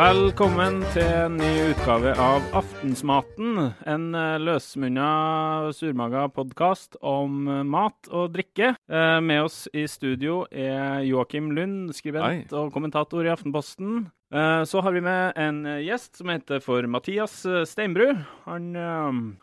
Velkommen til en ny utgave av Aftensmaten. En eh, løsmunna, surmaga podkast om eh, mat og drikke. Eh, Med oss i studio er Joakim Lund, skribent Hei. og kommentator i Aftenposten. Så har vi med en gjest som heter for Mathias Steinbru. Han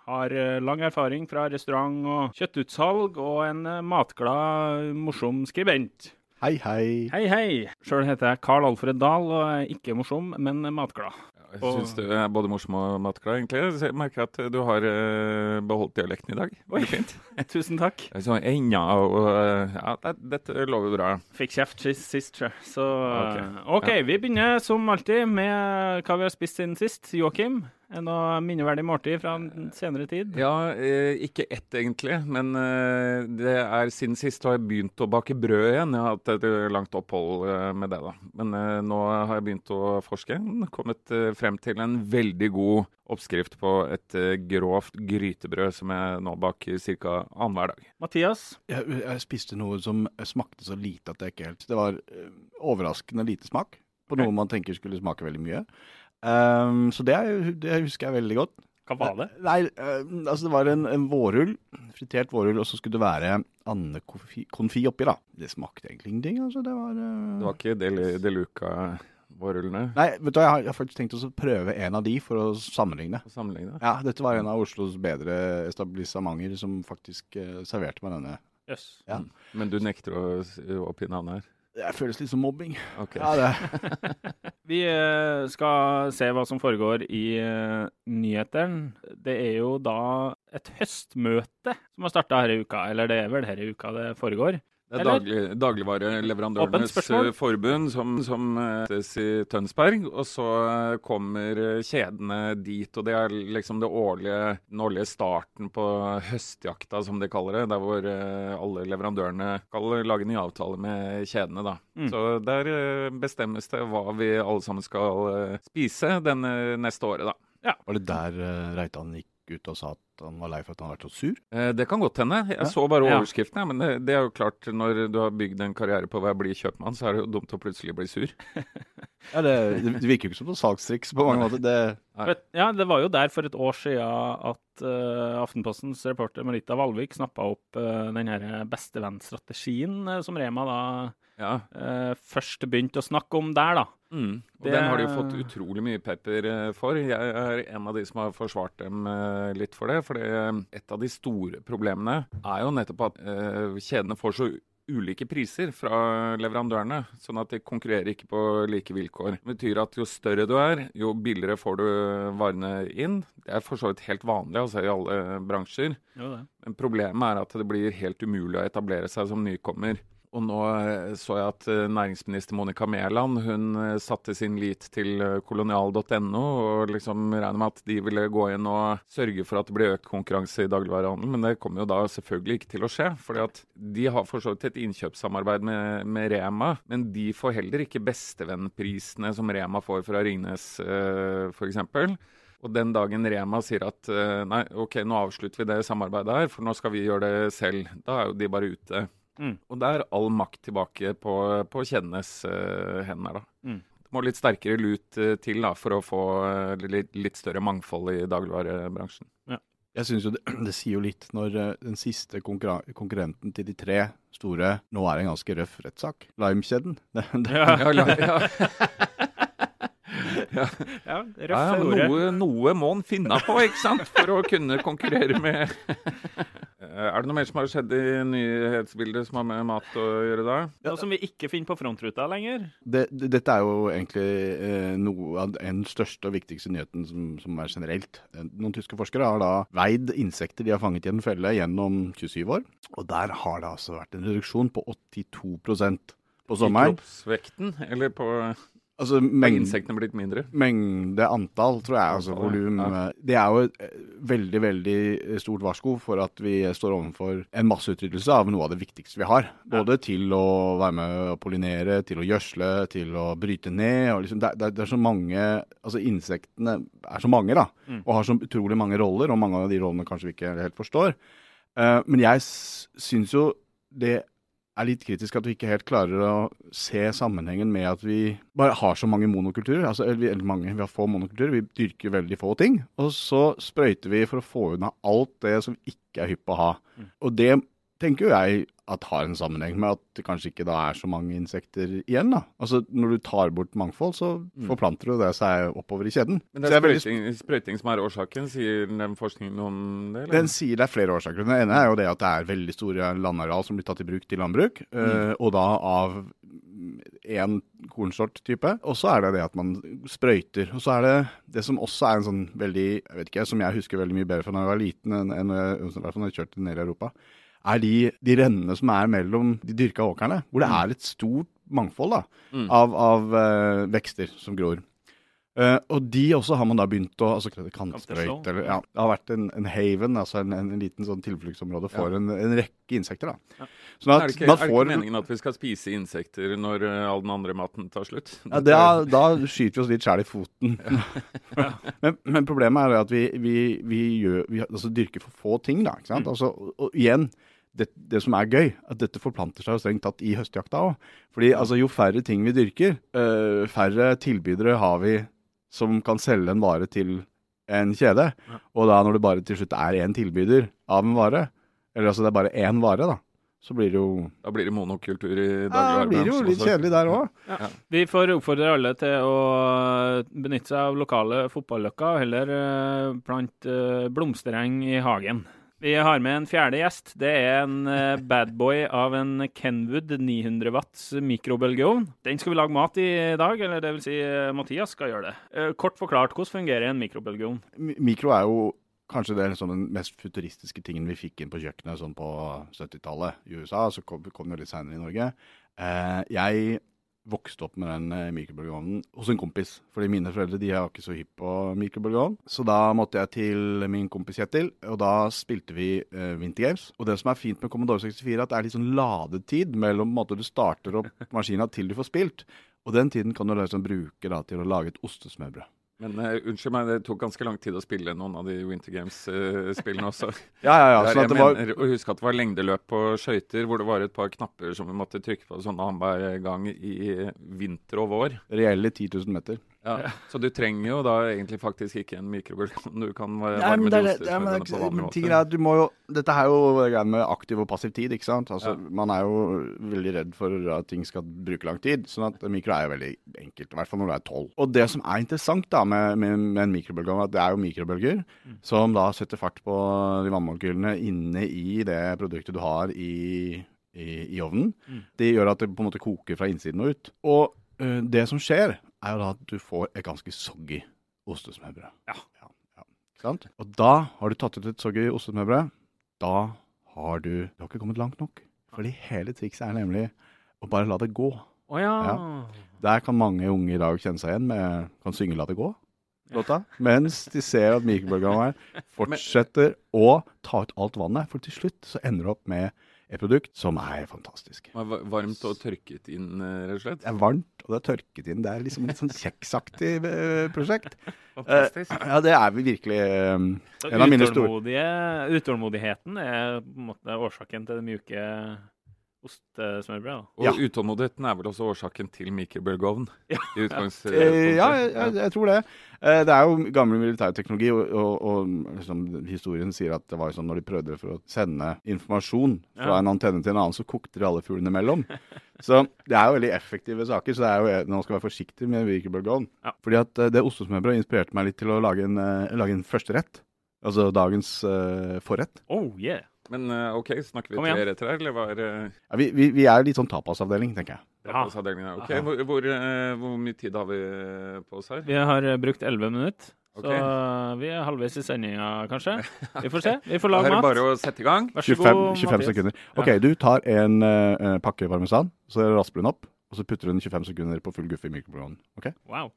har lang erfaring fra restaurant og kjøttutsalg, og en matglad, morsom skribent. Hei, hei. Hei, hei. Sjøl heter jeg Carl Alfred Dahl og er ikke morsom, men matglad. Jeg syns du er både morsom og matglad, egentlig. Så Jeg merker at du har eh, beholdt dialekten i dag. Oi, fint. Tusen takk. Så enya og eh, Ja, det, dette lover bra. Fikk kjeft sist, sist sjø. Så Ok. OK, vi begynner som alltid med hva vi har spist siden sist. Joakim, er å noe minneverdig måltid fra en senere tid? Ja, eh, ikke ett egentlig, men eh, det er siden sist har jeg begynt å bake brød igjen. Jeg har hatt et eh, langt opphold eh, med det, da. Men eh, nå har jeg begynt å forske. Kommet frem til en veldig god oppskrift på et grovt grytebrød som jeg nå baker ca. annenhver dag. Mathias, Jeg, jeg spiste noe som smakte så lite at det ikke helt Det var overraskende lite smak på noe man tenker skulle smake veldig mye. Ehm, så det, er- det husker jeg veldig godt. hva var det? Nei, uh, altså det var en, en vårrull, fritert vårrull, og så skulle det være andekonfi oppi, da. Det smakte egentlig ingenting, altså. Det var, uh... Det var ikke Del- De Luca-vårrullene Nei, vet du jeg har, jeg har faktisk tenkt å prøve en av de for å sammenligne. å sammenligne? Ja, dette var en av Oslos bedre etablissementer som faktisk uh, serverte meg denne. Yes. Ja. Men du nekter å oppgi navnet her? Det føles litt som mobbing. Okay. Ja. Vi eh, skal se hva som foregår i uh, nyhetene. Det er jo da et høstmøte som har starta denne uka. Eller det er vel denne uka det foregår. Det er daglig, dagligvareleverandørenes eh, forbund som, som eh, hetes i Tønsberg. Og så eh, kommer eh, kjedene dit, og det er liksom det årlige, den årlige starten på høstjakta, som de kaller det. Der hvor eh, alle leverandørene skal lage nye avtaler med kjedene, da. Mm. Så der eh, bestemmes det hva vi alle sammen skal eh, spise det neste året, da. Var det der Reitan gikk ut og sa at han var lei for at han har vært så sur? Eh, Det kan godt hende. Jeg Ja. så bare Ja. overskriftene. Men det, det er jo klart, når du har bygd en karriere på å bli kjøpmann, så er det jo dumt å plutselig bli sur. Ja, det, det virker jo ikke som noe salgstriks på mange måter. Det, Ja, det var jo der for et år siden at uh, Aftenpostens reporter Marita Valvik snappa opp uh, den her bestevennstrategien uh, som Rema da Ja. uh, først begynte å snakke om der, da. Mm. Og Det- den har de jo fått utrolig mye pepper eh, for. Jeg er en av de som har forsvart dem eh, litt for det. For et av de store problemene er jo nettopp at uh, kjedene får så ulike priser fra leverandørene, sånn at de konkurrerer ikke på like vilkår. Det betyr at jo større du er, jo billigere får du varene inn. Det er for så vidt helt vanlig altså, i alle bransjer. Men problemet er at det blir helt umulig å etablere seg som nykommer. Og nå eh, så jeg at eh, næringsminister Monica Mæland eh, satte sin lit til kolonial.no og liksom regner med at de ville gå inn og sørge for at det blir økt konkurranse i dagligvarehandelen. Men det kommer jo da selvfølgelig ikke til å skje. fordi at de har for så vidt et innkjøpssamarbeid med, med Rema, men de får heller ikke bestevennprisene som Rema får fra Ringnes eh, f.eks. Og den dagen Rema sier at nei, ok, nå avslutter vi det samarbeidet her, for nå skal vi gjøre det selv, da er jo de bare ute. Mm. Og det er all makt tilbake på, på Kjennes uh, hender, da. Mm. Det må litt sterkere lut uh, til da, for å få uh, litt, litt større mangfold i dagligvarebransjen. jeg syns jo det, det sier jo litt når den siste konkurrenten til de tre store nå er en ganske røff rettssak. Lime-kjeden. Ja, Ja, ja. ja, Ja, røff ja, ordet. noe, noe må en finne på, ikke sant? For å kunne konkurrere med Er det noe mer som har skjedd i nyhetsbildet som har med mat å gjøre da? Noe som vi ikke finner på frontruta lenger. det, det, dette er jo egentlig eh, noe av den største og viktigste nyheten som, som er generelt. Eh, Noen tyske forskere har da veid insekter de har fanget i en felle gjennom 27 år. Og der har det altså vært en reduksjon på 82% på I sommeren. kroppsvekten, eller på Altså mengde, insektene blitt mindre? Mengde antall, tror jeg. altså volum. ja. Det er jo et eh, veldig veldig stort varsko for at vi står overfor en masseutryddelse av noe av det viktigste vi har. Både til å være med å pollinere, til å gjødsle, til å bryte ned. liksom, det, det, er- så mange, altså Insektene er så mange, da. Mm. Og har så utrolig mange roller, og mange av de rollene kanskje vi ikke helt forstår. Uh, men jeg syns jo det er litt kritisk at vi ikke helt klarer å se sammenhengen med at vi bare har så mange monokulturer. Altså, eller, mange, vi har få monokulturer. Vi dyrker veldig få ting. Og så sprøyter vi for å få unna alt det som ikke er hypp å ha. Og det tenker jo jeg at har en sammenheng med at det kanskje ikke da er så mange insekter igjen. da. Altså Når du tar bort mangfold, så forplanter jo det seg oppover i kjeden. Men det er veldig sprøyting, sprøyting som er årsaken, sier den forskningen om det? eller? Den sier det er flere årsaker. Den ene er jo det at det er veldig store landareal som blir tatt i bruk til landbruk, eh, og da av én kornsort-type. Og så er det det at man sprøyter. Og så er det det som også er en sånn veldig, jeg vet ikke, som jeg husker veldig mye bedre fra da jeg var liten enn enn enn, når jeg kjørte ned i Europa, er de, de rennene som er mellom de dyrka åkrene, hvor det er et stort mangfold da, Mm. av, av uh, vekster som gror. Uh, og de også har man da begynt å altså kantsprøyt. Eller, ja, det har vært en, en haven, altså en, en, liten sånn tilfluktsområde for en, en rekke insekter. da. Ja. Sånn er, det ikke, man er det ikke meningen at vi skal spise insekter når uh, all den andre maten tar slutt? ja, det er, Da skyter vi oss litt sjæl i foten. men, men problemet er at vi, vi, vi, gjør, vi altså, dyrker for få ting. da, ikke sant? Altså, og, og igjen, det, det som er gøy, at dette forplanter seg jo strengt tatt i høstjakta òg. Fordi altså, jo færre ting vi dyrker, øh, færre tilbydere har vi som kan selge en vare til en kjede. Ja. Og da når det bare til slutt er én tilbyder av en vare, eller altså det er bare én vare, da, så blir det jo Da blir det monokultur i ja, det blir jo litt kjedelig der òg. Vi får oppfordre alle til å benytte seg av lokale fotballøkker, og heller eh, plante eh, blomstereng i hagen. Vi har med en fjerde gjest. Det er en eh, badboy av en Kenwood 900 watts mikrobølgeovn. Den skal vi lage mat i dag, eller det vil si eh, Mathias skal gjøre det. Eh, Kort forklart, hvordan fungerer en mikrobølgeovn? Mikro er jo kanskje det, sånn, den mest futuristiske tingen vi fikk inn på kjøkkenet sånn på 70-tallet i USA. Så kom, kom det litt seinere i Norge. Jeg vokste opp med den eh, mikrobølgeovnen hos en kompis. Fordi mine foreldre de er ikke så hypp på mikrobølgeovn. Så da måtte jeg til min kompis Kjetil, og da spilte vi uh, Winter Games. Og det som er fint med Commodore 64, er at det er litt sånn ladetid mellom måte, du starter opp maskina til du får spilt. Og den tiden kan du liksom bruke da, til å lage et ostesmørbrød. Men uh, unnskyld meg, det tok ganske lang tid å spille noen av de Winter Games-spillene også. Ja, ja, ja. Der Sånn jeg det var, mener å huske at det var lengdeløp på skøyter, hvor det var et par knapper som vi måtte trykke på sånn annenhver gang i vinter og vår. reelle 10 000 meter. Ja. Så du trenger jo da egentlig faktisk ikke en mikrobølgeovn. Du kan va- Nei, varme men det er, det- ja, men, på vanlig måte. tingen er at du må jo Dette er jo greia med aktiv og passiv tid, ikke sant. Altså, Man er jo veldig redd for at ting skal bruke lang tid. Sånn at mikro er jo veldig enkelt. I hvert fall når du er tolv. Og det som er interessant da med, med, med en mikrobølgeovn, at det er jo mikrobølger som da setter fart på de vannmolekylene inne i det produktet du har i, i, i ovnen. Mm. Det gjør at det på en måte koker fra innsiden og ut. Og det som skjer, er jo da at du får et ganske soggy ostesmørbrød. Ja. ja, ja. Sant? Og da har du tatt ut et soggy ostesmørbrød. Da har du Du har ikke kommet langt nok. Fordi hele trikset er nemlig å bare la det gå. Oh, ja. Der kan mange unge i dag kjenne seg igjen med Kan synge 'La det gå'. Låta, mens de ser at mikrobølgeovnen fortsetter å ta ut alt vannet. For til slutt så ender det opp med et produkt som er fantastisk. Varmt og tørket inn, eh, rett og slett. Det er varmt, og det er tørket inn. Det er liksom et sånn kjeksaktig eh, prosjekt. Fantastisk. Eh, ja, det er vi virkelig eh, En av mine store utålmodigheten er på en måte årsaken til det mjuke ostesmørbrødet. da. Og Ja. utålmodigheten er vel også årsaken til mikrobølgeovn? Ja. I. Eh, ja, jeg, jeg, tror det. Eh, det er jo gammel militærteknologi, og, og, og liksom, historien sier at det var sånn når de prøvde for å sende informasjon fra Ja. en antenne til en annen, så kokte de alle fuglene imellom. Så det er jo veldig effektive saker. Så det er jo, man skal være forsiktig med mikrobølgeovn. Ja. Fordi at eh, det ostesmørbrødet inspirerte meg litt til å lage en, eh, lage en førsterett. Altså dagens uh, forrett. Oh yeah. Men eh, OK, snakker vi til her, eller var uh, Ja, vi, vi, vi er litt sånn tapasavdeling, tenker jeg. Bra. Ok, hvor, hvor, eh, hvor mye tid har vi eh, på oss her? Vi har eh, brukt 11 minutter, Okay. så eh, vi er halvveis i sendinga, kanskje. Vi får se. Vi får lage mat. bare å sette i gang. Vær så 25, 25 Mathias. sekunder. Ok, du tar en uh, pakke parmesan, så rasper du den opp, og så putter du den 25 sekunder på full guffe i mikrobølgeovnen. Ok? Wow.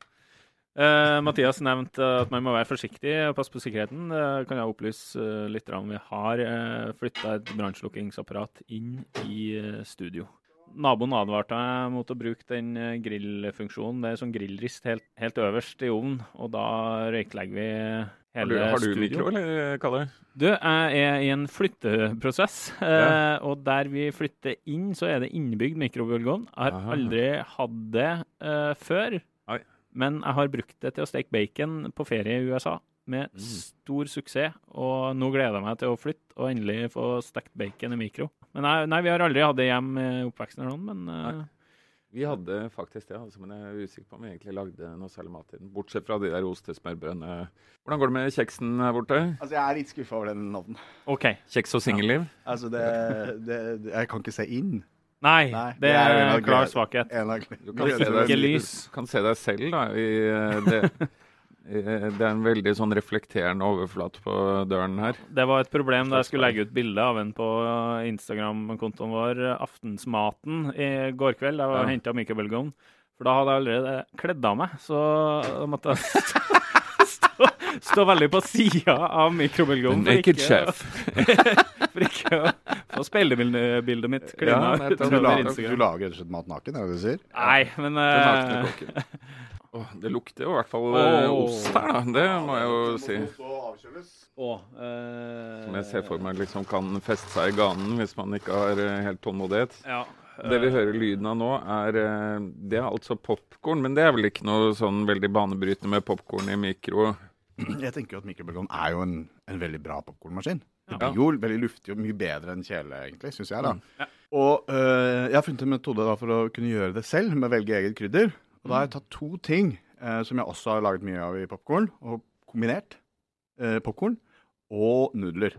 Eh, Mathias nevnte at man må være forsiktig og passe på sikkerheten. Uh, kan jeg opplyse uh, litt om. Vi har uh, flytta et brannslukkingsapparat inn i uh, studio. Naboen advarte meg mot å bruke den eh, grillfunksjonen. Det er sånn grillrist helt, helt øverst i ovnen, og da røyklegger vi Har du, har du studio. mikro, eller, Kalle? Du, jeg er i en flytteprosess, eh, og der vi flytter inn, så er det innebygd mikrobølgeovn. Jeg har Aha. aldri hatt det eh, før. Men jeg har brukt det til å steke bacon på ferie i USA med Mm. stor suksess. Og nå gleder jeg meg til å flytte og endelig få stekt bacon i mikro. Men nei, nei vi har aldri hatt det hjem i oppveksten eller noe, men uh, Vi hadde faktisk det, altså, men jeg er usikker på om vi egentlig lagde noe særlig mat i den. Bortsett fra de der ostesmørbrødene. Hvordan går det med kjeksen her borte? Altså, jeg er litt skuffa over den ovnen. OK. Kjeks og singelliv? Altså, det, det, det Jeg kan ikke se inn. Nei, Nei, det det er en er en klar svakhet. En av Du kan, se deg, kan se deg selv, da. I, eh, det, eh, det er en veldig sånn reflekterende overflate på døren her. Det var et problem da jeg skulle legge ut bilde av en på Instagram-kontoen vår, Aftensmaten, i går kveld. Jeg var Ja. henta mikrobølgeovn. For da hadde jeg allerede kledd av meg, så da måtte jeg stå, stå veldig på sida av mikrobølgeovnen. for Naked ikke- chef. For ikke å få speilbildet mitt klina Ja, ut. Du lager, du lager rett og slett mat naken, er det det du sier? Nei, men uh, eh. Åh, det lukter jo i hvert fall oh. Ost her, da. Det må jeg jo si. Oh, eh, Som jeg ser for meg liksom kan feste seg i ganen hvis man ikke har eh, helt tålmodighet. Ja, Det vi hører lyden av nå, er eh, Det er altså popkorn, men det er vel ikke noe sånn veldig banebrytende med popkorn i mikro? Jeg tenker jo at mikrobølgeovn er jo en, en veldig bra popkornmaskin. Det blir jo veldig luftig og mye bedre enn kjele, egentlig, syns jeg. da. Mm. Ja. Og øh, jeg har funnet en metode da for å kunne gjøre det selv, med å velge eget krydder. Og da har jeg tatt to ting eh, som jeg også har laget mye av i popkorn, og kombinert. Uh, popkorn og nudler.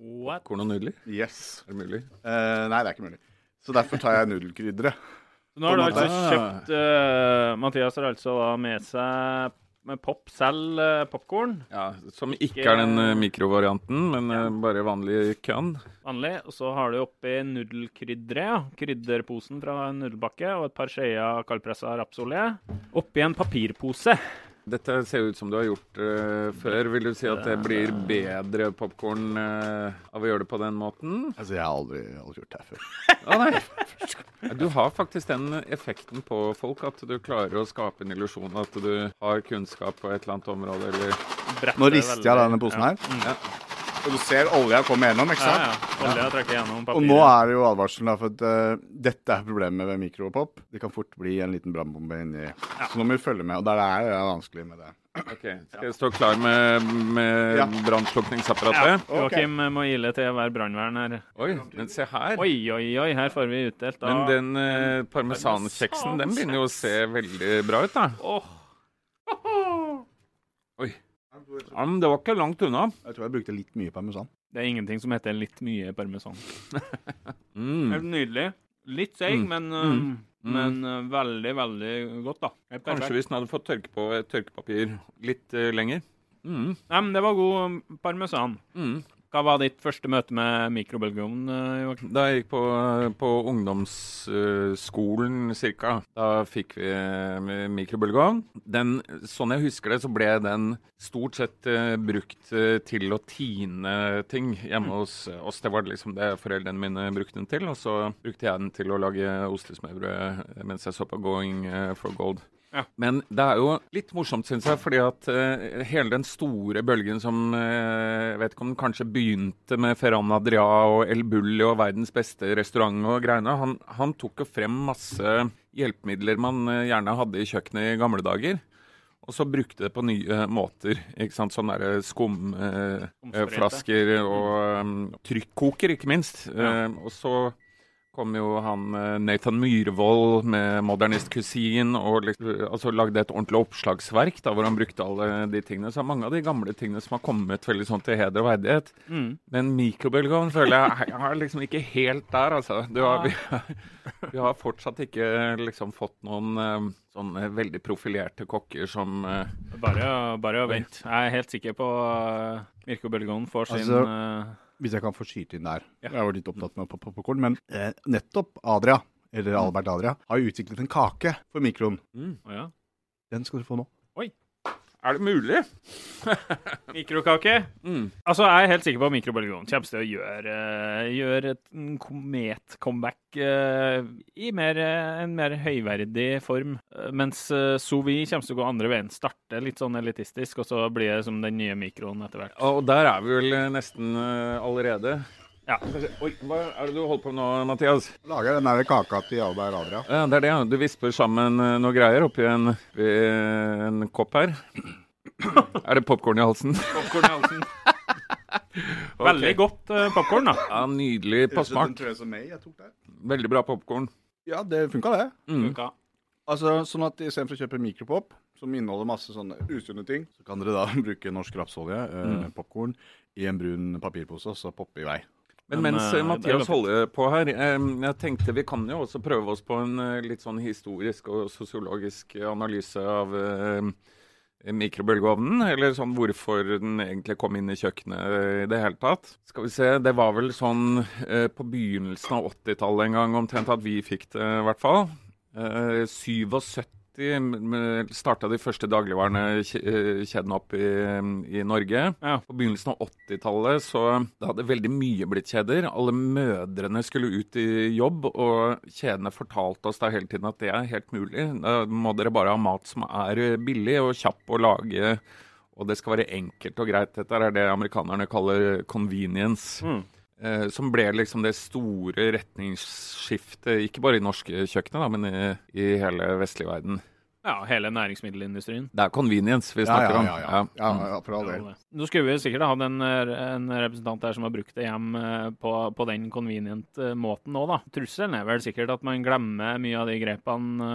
What? Korn og nudler? Yes. Er det mulig? Eh, nei, det er ikke mulig. Så derfor tar jeg nudelkrydderet. Nå har du altså kjøpt uh, Mathias har altså da med seg med pop selv uh, popkorn. Ja, Som ikke er den eh, mikrovarianten, men ja. bare vanlig kønn. Vanlig. Og så har du oppi nudelkrydderet, ja. krydderposen fra en nudelbakke, og et par skjeer kaldpressa rapsolje. Oppi en papirpose. Dette ser ut som du har gjort uh, før. Vil du si at det blir bedre popkorn uh, av å gjøre det på den måten? Altså, jeg har aldri, aldri gjort det her før. Å nei. Du har faktisk den effekten på folk at du klarer å skape en illusjon at du har kunnskap på et eller annet område, eller Bretter Nå rister jeg denne posen her. Mm. Ja. Og du ser olja komme gjennom, ikke sant? ja. ja. Olja trekker gjennom papiret. Og nå er det jo advarselen, da, for at uh, dette er problemet ved mikropop. Det kan fort bli en liten brannbombe inni. Så nå må vi følge med. Og der er det vanskelig med det. Ok, Skal jeg stå klar med, med Ja. brannslukningsapparatet? Ja, Joakim må ile til å være brannvern her. Oi, men se her. Oi, oi, oi, her får vi utdelt da. Men den uh, parmesankjeksen, den begynner jo å se veldig bra ut, da. Åh, Oi. Ja, men det var ikke langt unna. Jeg tror jeg brukte litt mye parmesan. det er ingenting som heter litt mye parmesan. Mm. Helt nydelig. Litt seig, Mm. men, Mm. um, men uh, veldig, veldig godt, da. Helt Kanskje hvis den hadde fått tørke på et tørkepapir litt uh, lenger. Mm. Nei, men det var god parmesan. parmesan. Hva var ditt første møte med mikrobølgeovn, uh, Joakim? Da jeg gikk på, på ungdomsskolen cirka, da fikk vi eh, mikrobølgeovn. Sånn jeg husker det, så ble den stort sett eh, brukt eh, til å tine ting hjemme hos oss. Det var liksom det foreldrene mine brukte den til. Og så brukte jeg den til å lage ostesmørbrød mens jeg så på Going eh, for Gold. Ja. Men det er jo litt morsomt, syns jeg, fordi at uh, hele den store bølgen som uh, vet ikke om den kanskje begynte med Ferran Adria og El Bulli og verdens beste restaurant og greiene. Han, han tok jo frem masse hjelpemidler man uh, gjerne hadde i kjøkkenet i gamle dager. Og så brukte det på nye måter. ikke sant? Sånne skumflasker og um, trykkoker, ikke minst. Ja. Og så kom jo han eh, Nathan Myhrvold med Modernist Cuisine og liksom, altså lagde et ordentlig oppslagsverk da, hvor han brukte alle de tingene. Så mange av de gamle tingene som har kommet veldig sånn til heder og verdighet. Mm. Men mikrobølgeovn føler jeg jeg er liksom ikke helt der, altså. Du har, vi, vi har fortsatt ikke liksom fått noen eh, sånne veldig profilerte kokker som eh, Bare, bare å vente. Jeg er helt sikker på uh, mikrobølgeovn får sin Altså, Hvis jeg kan få skyte inn der. Jeg var litt opptatt med popkorn. men eh, nettopp Adria, eller Albert Adria, har jo utviklet en kake for mikroen. Å ja. Den skal du få nå. Er det mulig? Mikrokake. Mm. Altså, jeg er helt sikker på at mikrobølgeovn kommer til å gjøre, eh, gjøre et komet-comeback uh, i mer, eh, en mer høyverdig form. Mens uh, sous vide kommer til å gå andre veien. Starte litt sånn elitistisk, og så blir det som den nye mikroen etter hvert. Og der er vi vel nesten uh, allerede. Ja. Oi, hva er det du holder på med nå, Mathias? Lager den der kaka til Albert Adria. Ja, det er det. ja. Du visper sammen eh, noe greier oppi en, en kopp her. Er det popkorn i halsen? Popcorn i halsen. Veldig godt uh, popkorn, da. Ja, Nydelig på smak. Veldig bra popkorn. Ja, det funka, det. Mm. Funka. Altså, sånn at Istedenfor å kjøpe mikropop, som inneholder masse sånne usunne ting, så kan dere da bruke norsk rapsolje, eh, Mm. popkorn, i en brun papirpose, og så poppe i vei. Men Men, mens eh, Mathias holder på her, jeg tenkte vi kan jo også prøve oss på en eh, litt sånn historisk og sosiologisk analyse av mikrobølgeovnen. Eller sånn hvorfor den egentlig kom inn i kjøkkenet i det hele tatt. Skal vi se, det var vel sånn eh, på begynnelsen av 80-tallet en gang omtrent at vi fikk det, i hvert fall. Eh, 77 starta de første dagligvarekjedene opp i, i Norge. Ja. På begynnelsen av 80-tallet så det hadde veldig mye blitt kjeder. Alle mødrene skulle ut i jobb, og kjedene fortalte oss da hele tiden at det er helt mulig. Da må dere bare ha mat som er billig og kjapp å lage, og det skal være enkelt og greit. Dette er det amerikanerne kaller convenience. Mm. Eh, som ble liksom det store retningsskiftet, ikke bare i norske kjøkkenet, da, men i, i hele vestlig verden. Ja, hele næringsmiddelindustrien. Det er convenience vi snakker snakker ja, om. ja, ja. ja, ja for all del. Nå skulle vi sikkert hatt en, en representant der som har brukt det hjem eh, på, på den convenient eh, måten nå, da. Trusselen er vel sikkert at man glemmer mye av de grepene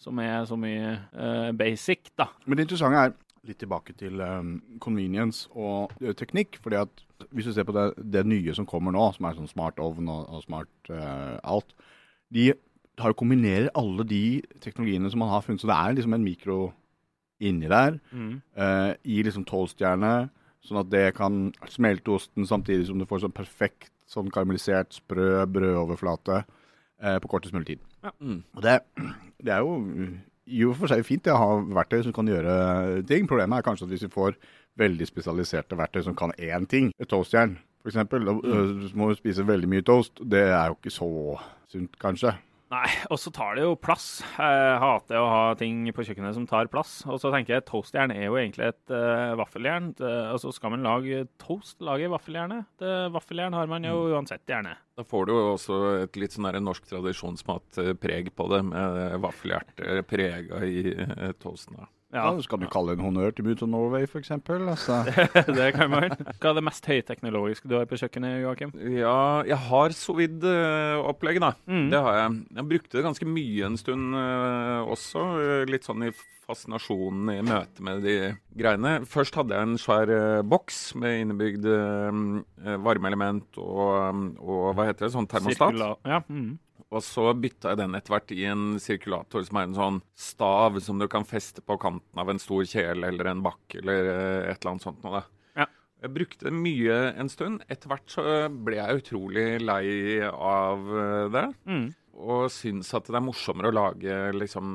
som er så mye uh, basic, da. Men det interessante er litt tilbake til um, convenience og teknikk. fordi at hvis du ser på det, det nye som kommer nå, som er sånn smart ovn og, og smart uh, alt, de har jo kombinerer alle de teknologiene som man har funnet. Så det er liksom en mikro inni der, Mm. uh, i liksom toastjerne, sånn at det kan smelte osten samtidig som du får sånn perfekt sånn karamellisert, sprø brødoverflate uh, på kortest mulig tid. Mm. Og det, det er jo i og for seg fint det å ha verktøy som kan gjøre ting. Problemet er kanskje at hvis vi får veldig spesialiserte verktøy som kan én ting, et toastjern f.eks., da øh, må du spise veldig mye toast. Det er jo ikke så sunt, kanskje. Nei, og så tar det jo plass. Jeg hater å ha ting på kjøkkenet som tar plass. Og så tenker jeg toastjern er jo egentlig et uh, vaffeljern. og så skal man lage toast, lage vaffeljernet. Det, vaffeljern har man jo uansett gjerne. Da får du jo også et litt sånn norsk tradisjonsmatpreg på det, med vaffelhjerte prega i toasten. da. Ja, Da skal du kalle en honnør til Moods of Norway, f.eks. Altså. det kan man. Hva er det mest høyteknologiske du har på kjøkkenet, Joakim? Ja, jeg har sovid-opplegg, da. Mm. Det har jeg. Jeg brukte det ganske mye en stund uh, også. eh, Litt sånn i fascinasjonen i møte med de greiene. Først hadde jeg en svær uh, boks med innebygd uh, varmeelement og, og hva heter det, sånn termostat. Sirkula- Ja. Mm. Og så bytta jeg den etter hvert i en sirkulator som er en sånn stav som du kan feste på kanten av en stor kjele eller en bakk eller eh, et eller annet sånt noe. Ja. Jeg brukte det mye en stund. Etter hvert så ble jeg utrolig lei av eh, det. Mm. Og syns at det er morsommere å lage liksom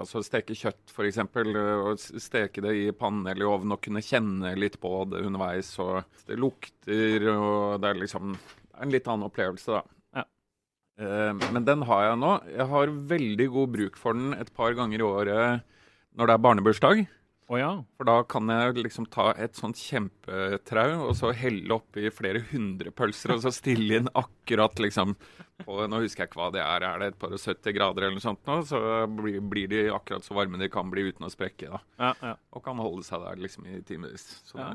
Altså steke kjøtt, f.eks. Og steke det i panne eller i ovn og kunne kjenne litt på det underveis. Og det lukter, og det er liksom en litt annen opplevelse, da. Eh, men den har jeg nå. Jeg har veldig god bruk for den et par ganger i året når det er barnebursdag. Oh, ja. For da kan jeg liksom ta et sånt kjempetrau og så helle oppi flere hundre pølser og så stille inn akkurat liksom på Nå husker jeg ikke hva det er. Er det et par og 70 grader eller noe sånt nå? Så blir, blir de akkurat så varme de kan bli uten å sprekke. da. ja, ja. Og kan holde seg der liksom i timevis. Så ja.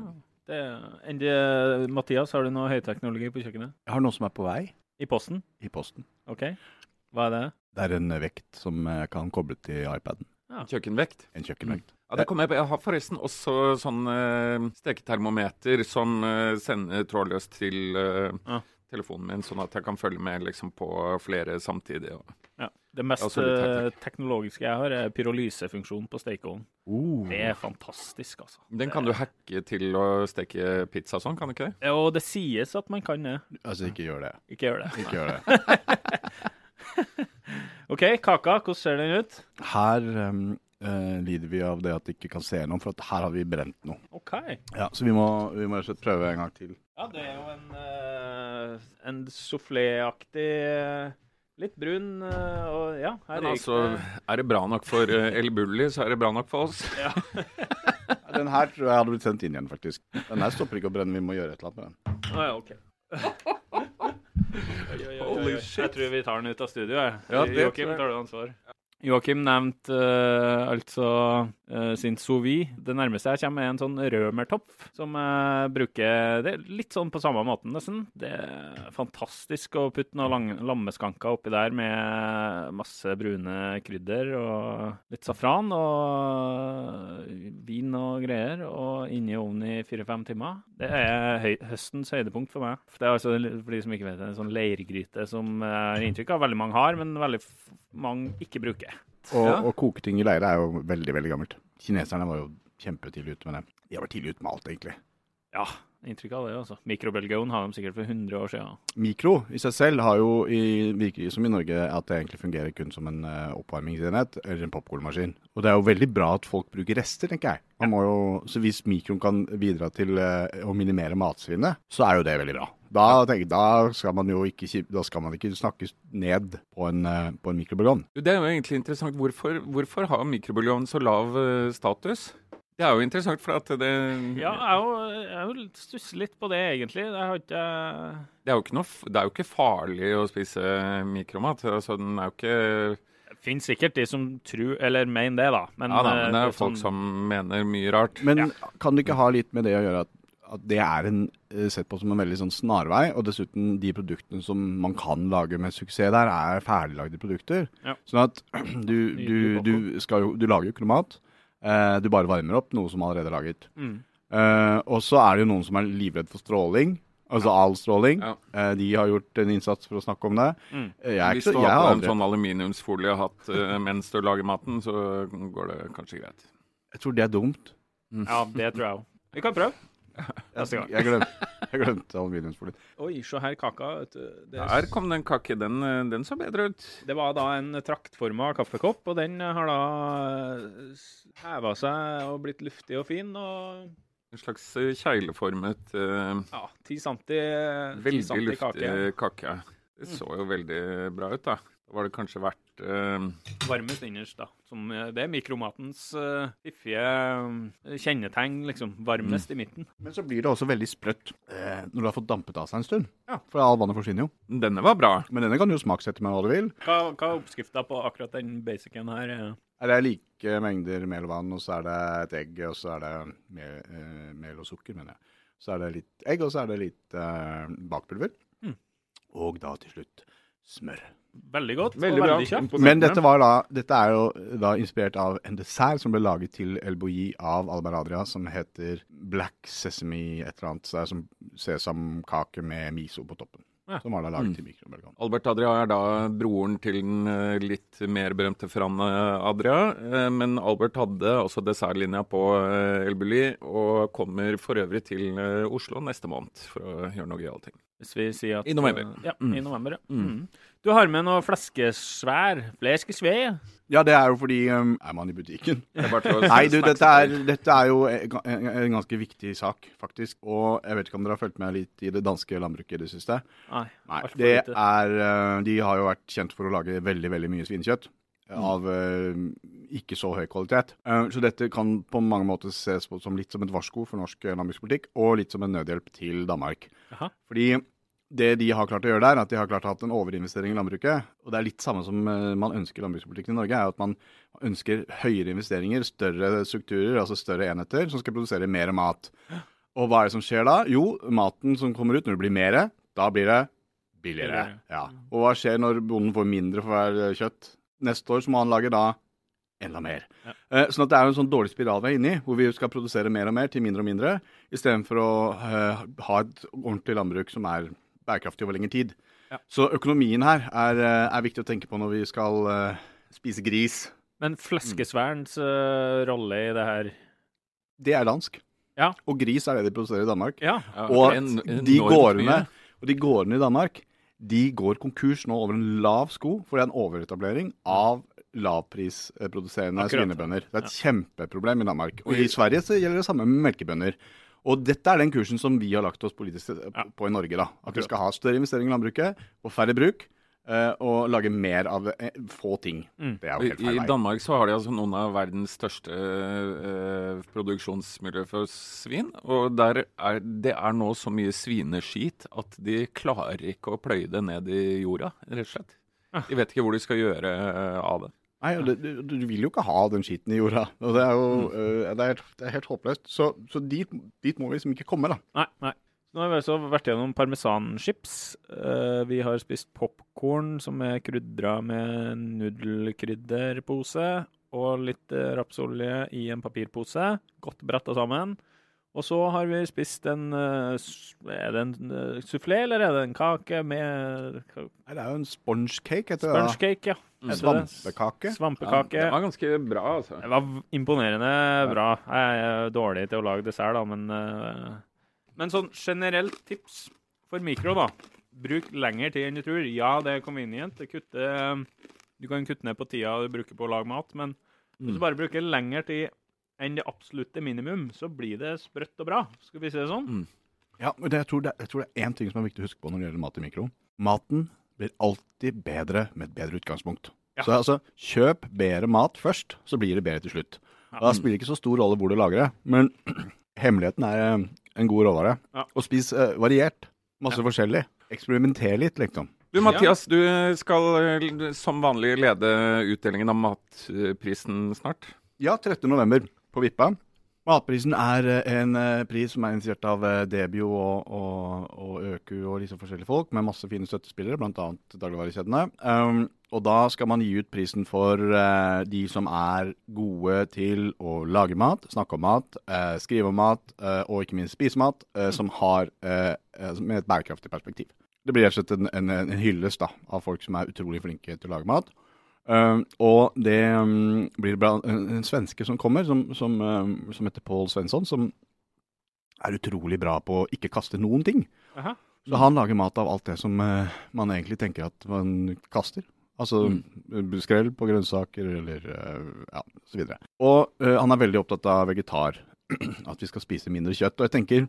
Mathias, har du noe høyteknologi på kjøkkenet? Jeg har noe som er på vei I posten? i posten. OK. Hva er det? Det er en vekt som jeg kan koble til iPaden. Kjøkkenvekt. En kjøkkenvekt. Ja, det kommer jeg, på. jeg har forresten også sånn eh, steketermometer som eh, sender trådløst til uh, Ja. Telefonen min, sånn at jeg kan følge med liksom på flere samtidig. Og, Ja. Det mest Altså teknologiske jeg har, er pyrolysefunksjonen på stekeovnen. Uh. Det er fantastisk, altså. den kan du hacke til å steke pizza sånn, kan du ikke det? Og det sies at man kan det. Altså, ikke gjør det. Ikke gjør det. Ikke gjør det. OK, kaka, hvordan ser den ut? Her um, uh, lider vi av det at vi ikke kan se noe, for at her har vi brent noe. OK. Ja, Så vi må, vi må rett og slett prøve en gang til. Ja, det er jo en, uh, en soufflé-aktig eh, Litt brun eh, og ja, her Men altså, det. er det bra nok for uh, El Bulli, så er det bra nok for oss. Ja. Den her tror jeg hadde blitt sendt inn igjen, faktisk. Den her stopper ikke å brenne, vi må gjøre et eller annet med den. Å ja, OK. Oi, oi, oi, oi, Holy shit. Jeg tror vi tar den ut av studio, jeg. Ja, det Joakim, tar du ansvar? Joakim nevnte uh, altså uh, sin sous vide. Det nærmeste jeg kommer, er en sånn rømertopf, som jeg bruker Det litt sånn på samme måten, nesten. Det er fantastisk å putte noen lammeskanker oppi der med masse brune krydder og litt safran og vin og greier, og inn i ovnen i fire-fem timer. Det er høy, høstens høydepunkt for meg. Det er altså, for de som ikke vet det, en sånn leirgryte som jeg har inntrykk av veldig mange har, men veldig mange ikke bruker. Og, Ja. og koke ting i leire er jo veldig, veldig gammelt. Kineserne var jo kjempetidlig ute med det. De har vært tidlig ute med alt, egentlig. Ja, inntrykk av det, altså. Mikrobølgeovn har de sikkert for 100 år siden. Mikro i seg selv har jo i, virker som i Norge at det egentlig fungerer kun som en uh, oppvarmingsenhet eller en popkornmaskin. Og det er jo veldig bra at folk bruker rester, tenker jeg. Jo, så hvis mikroen kan bidra til eh, å minimere matsvinnet, så er jo det veldig bra. Da, tenker, da skal man jo ikke, kip- da skal man ikke snakke ned på en, uh, på en mikrobølgeovn. Det er jo egentlig interessant. Hvorfor, hvorfor har mikrobølgeovn så lav eh, status? Det er jo interessant, for at det, Ja, jeg jeg er stusser litt på det, egentlig. Jeg har ikke det, er jo ikke noe, det er jo ikke farlig å spise mikromat. Altså, den er jo ikke Det finnes sikkert de som tror, eller mener det, da. Men, Ja da, eh, men det er jo sånn- folk som mener mye rart. Men kan det ikke ha litt med det å gjøre at, at det er en, eh, sett på som en veldig sånn snarvei, og dessuten de produktene som man kan lage med suksess der, er ferdiglagde produkter. Ja. Sånn at du, du, du, skal jo, du lager jo ikke noe mat, eh, du bare varmer opp noe som allerede er laget. Mm. Eh, og så er det jo noen som er livredd for stråling, altså all stråling. Ja. Eh, de har gjort en innsats for å snakke om det. Mm. Jeg er Hvis du har en sånn aluminiumsfolie hatt eh, mens du lager maten, så går det kanskje greit. jeg tror det er dumt. Ja, det tror jeg òg. Vi kan prøve. Neste gang. Jeg glemte, jeg glemte aluminiumsfolien. Oi, se her kaka. vet du. Det, Der kom den kake. Den, eh, den så bedre ut. det var da en traktforma kaffekopp, og den har da heva seg og blitt luftig og fin. Og En slags eh, kjegleformet, uh, ja, 10 centi, 10 veldig centi luftig kake. kake. Det så jo veldig bra ut, da. Da var det kanskje verdt eh, Varmest innerst, da. Som, eh, det er mikromatens uh, fiffige uh, kjennetegn, liksom. Varmest i midten. Men så blir det også veldig sprøtt uh, når du har fått dampet av seg en stund. Ja. For all vannet forsvinner jo. Denne var bra. Men denne kan du jo smaksette med hva du vil. Hva, hva er oppskrifta på akkurat den basicen her? Det Er like mengder mel og vann, og så er det et egg, og så er det mel, mel og sukker, mener jeg. Så er det litt egg, og så er det litt bakpulver. Mm. Og da til slutt smør. Veldig godt. Veldig og bra. veldig kjapt. Men dette, var da, dette er jo da inspirert av en dessert som ble laget til El Bouilly av Albert Adria, som heter Black Sesame et eller annet. Så det er som sesamkake med miso på toppen. Ja. Som var da laget Mm. til mikrobølgeovn. Albert Adria er da broren til den eh, litt mer berømte Fran eh, Adria. eh, Men Albert hadde også dessertlinja på El Bulli, og kommer for øvrig til Oslo neste måned for å gjøre noe gøyale ting. Hvis vi sier at I november. eh, Ja, Mm. i november, ja. Mm. Mm. Du har med noe fleskesvær. Fleskesvær. Ja, det er jo fordi um, Er man i butikken? Nei, du, dette er, dette er jo en, ganske viktig sak, faktisk. Og jeg vet ikke om dere har fulgt med litt i det danske landbruket i det siste? Nei. Nei, det er uh, De har jo vært kjent for å lage veldig, veldig mye svinekjøtt. Av uh, ikke så høy kvalitet. Uh, så dette kan på mange måter ses på som litt som et varsko for norsk landbrukspolitikk, og litt som en nødhjelp til Danmark. Aha. Fordi det de har klart å gjøre der, er at de har klart å ha en overinvestering i landbruket. Og det er litt samme som uh, man ønsker i landbrukspolitikken i Norge, er at man ønsker høyere investeringer, større strukturer, altså større enheter, som skal produsere mer mat. Og hva er det som skjer da? Jo, maten som kommer ut når det blir mer, da blir det billigere. Ja. Og hva skjer når bonden får mindre for hver eh, kjøtt? Neste år så må han lage da enda mer. Ja. Eh, sånn at det er jo en sånn dårlig spiral vi er inne i, hvor vi skal produsere mer og mer til mindre og mindre, istedenfor å eh, ha et ordentlig landbruk som er bærekraftig over lengre tid. Ja. Så økonomien her er, eh, er viktig å tenke på når vi skal uh, spise gris. Men fleskesværens uh, rolle i det her Det er dansk. Ja. Og gris er det de produserer i Danmark. Ja. Ja, Og en- de gårdene, og de gårdene i Danmark de går konkurs nå over en lav sko, for det er en overetablering av lavprisproduserende Akkurat. svinebønder. Det er et kjempeproblem i Danmark. Og i Sverige så gjelder det samme med melkebønder. Og dette er den kursen som vi har lagt oss politisk på, Ja. på i Norge. da. At vi skal ha større investering i landbruket og færre bruk. eh, og lage mer av eh, få ting. Mm. Det er jo I, helt feil I. Danmark så har de altså noen av verdens største eh, produksjonsmiljø for svin. Og der er, det er nå så mye svineskit at de klarer ikke å pløye det ned i jorda, rett og slett. De vet ikke hvor de skal gjøre eh, av det. Nei, og det, du, du vil jo ikke ha den skiten i jorda. Og det er jo eh, det, er, det er helt håpløst. Så, så dit, dit må vi liksom ikke komme, da. Nei, nei. Nå har vi altså vært gjennom parmesanchips. Eh, vi har spist popkorn som er krydra med nudelkrydderpose og litt eh, rapsolje i en papirpose. Godt bretta sammen. Og så har vi spist en eh, Er det en soufflé, sufflé, eller er det en kake med Nei, det er jo en sponge cake, heter det. sponge cake? Ja. Heter det. Svampekake. Ja, det var ganske bra, altså. Det var imponerende bra. Jeg er dårlig til å lage dessert, da, men eh, Men sånn generelt tips for mikro, da. Bruk lengre tid enn du tror. Ja, det er convenient. Det kutter Du kan kutte ned på tida du bruker på å lage mat, men hvis du bare bruker lengre tid enn det absolutte minimum, så blir det sprøtt og bra. Skal vi si det sånn? Ja, men det, jeg, tror det, jeg tror det er én ting som er viktig å huske på når det gjelder mat i mikro. Maten blir alltid bedre med et bedre utgangspunkt. Ja. Så altså, kjøp bedre mat først, så blir det bedre til slutt. Ja. Da spiller det ikke så stor rolle hvor du lager det, men hemmeligheten er eh, en god råvare. Ja. Og spis uh, variert. Masse forskjellig. Eksperimenter litt, liksom. Du Mathias, du skal eh, som vanlig lede utdelingen av matprisen snart. Ja, 13. på Vippa. Matprisen er eh, en eh, pris som er initiert av eh, Debio og, og, og Øku og disse forskjellige folk, med masse fine støttespillere, bl.a. dagligvarekjedene. Um, og da skal man gi ut prisen for uh, de som er gode til å lage mat, snakke om mat, uh, skrive om mat, uh, og ikke minst spise mat, som har med et bærekraftig perspektiv. Det blir rett og slett en, en, en hyllest da, av folk som er utrolig flinke til å lage mat. Um, og det um, blir bra, en, en svenske som kommer, som, som, uh, som heter Paul Svensson, som er utrolig bra på å ikke kaste noen ting. Aha. Så han lager mat av alt det som uh, man egentlig tenker at man kaster. Altså mm. skrell på grønnsaker eller uh, ja, så videre. Og uh, han er veldig opptatt av vegetar. At vi skal spise mindre kjøtt. Og jeg tenker,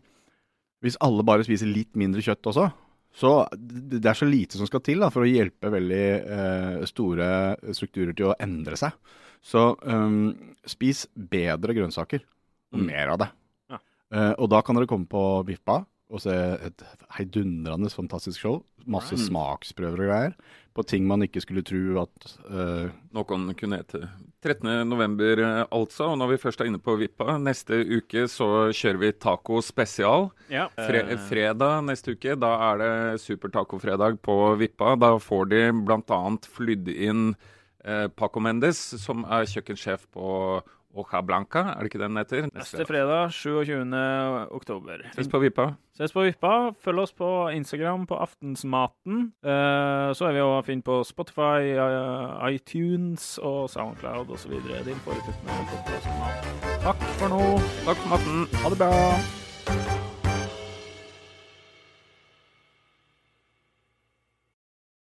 hvis alle bare spiser litt mindre kjøtt også, så det er så lite som skal til da, for å hjelpe veldig eh, store strukturer til å endre seg. Så um, spis bedre grønnsaker, og Mm. mer av det. Ja. Eh, og da kan dere komme på Vippa og se et heidundrende fantastisk show. Masse Mm. smaksprøver og greier. På ting man ikke skulle tro at uh, Noen kunne hete 13. november, eh, altså. Og når vi først er inne på Vippa, neste uke så kjører vi taco spesial. Ja. Fre Eh, fredag neste uke, da er det supertacofredag på Vippa. Da får de bl.a. flydd inn uh, Paco Mendes, som er kjøkkensjef på Oja Blanca, er det ikke den heter? Neste fredag, 27. oktober. Ses på Vippa. Ses på Vippa. Følg oss på Instagram på Aftensmaten. Eh, så er vi å finne på Spotify, eh, iTunes og Soundcloud osv. Din foretrukne podkast. Takk for nå. Takk for maten. Ha det bra!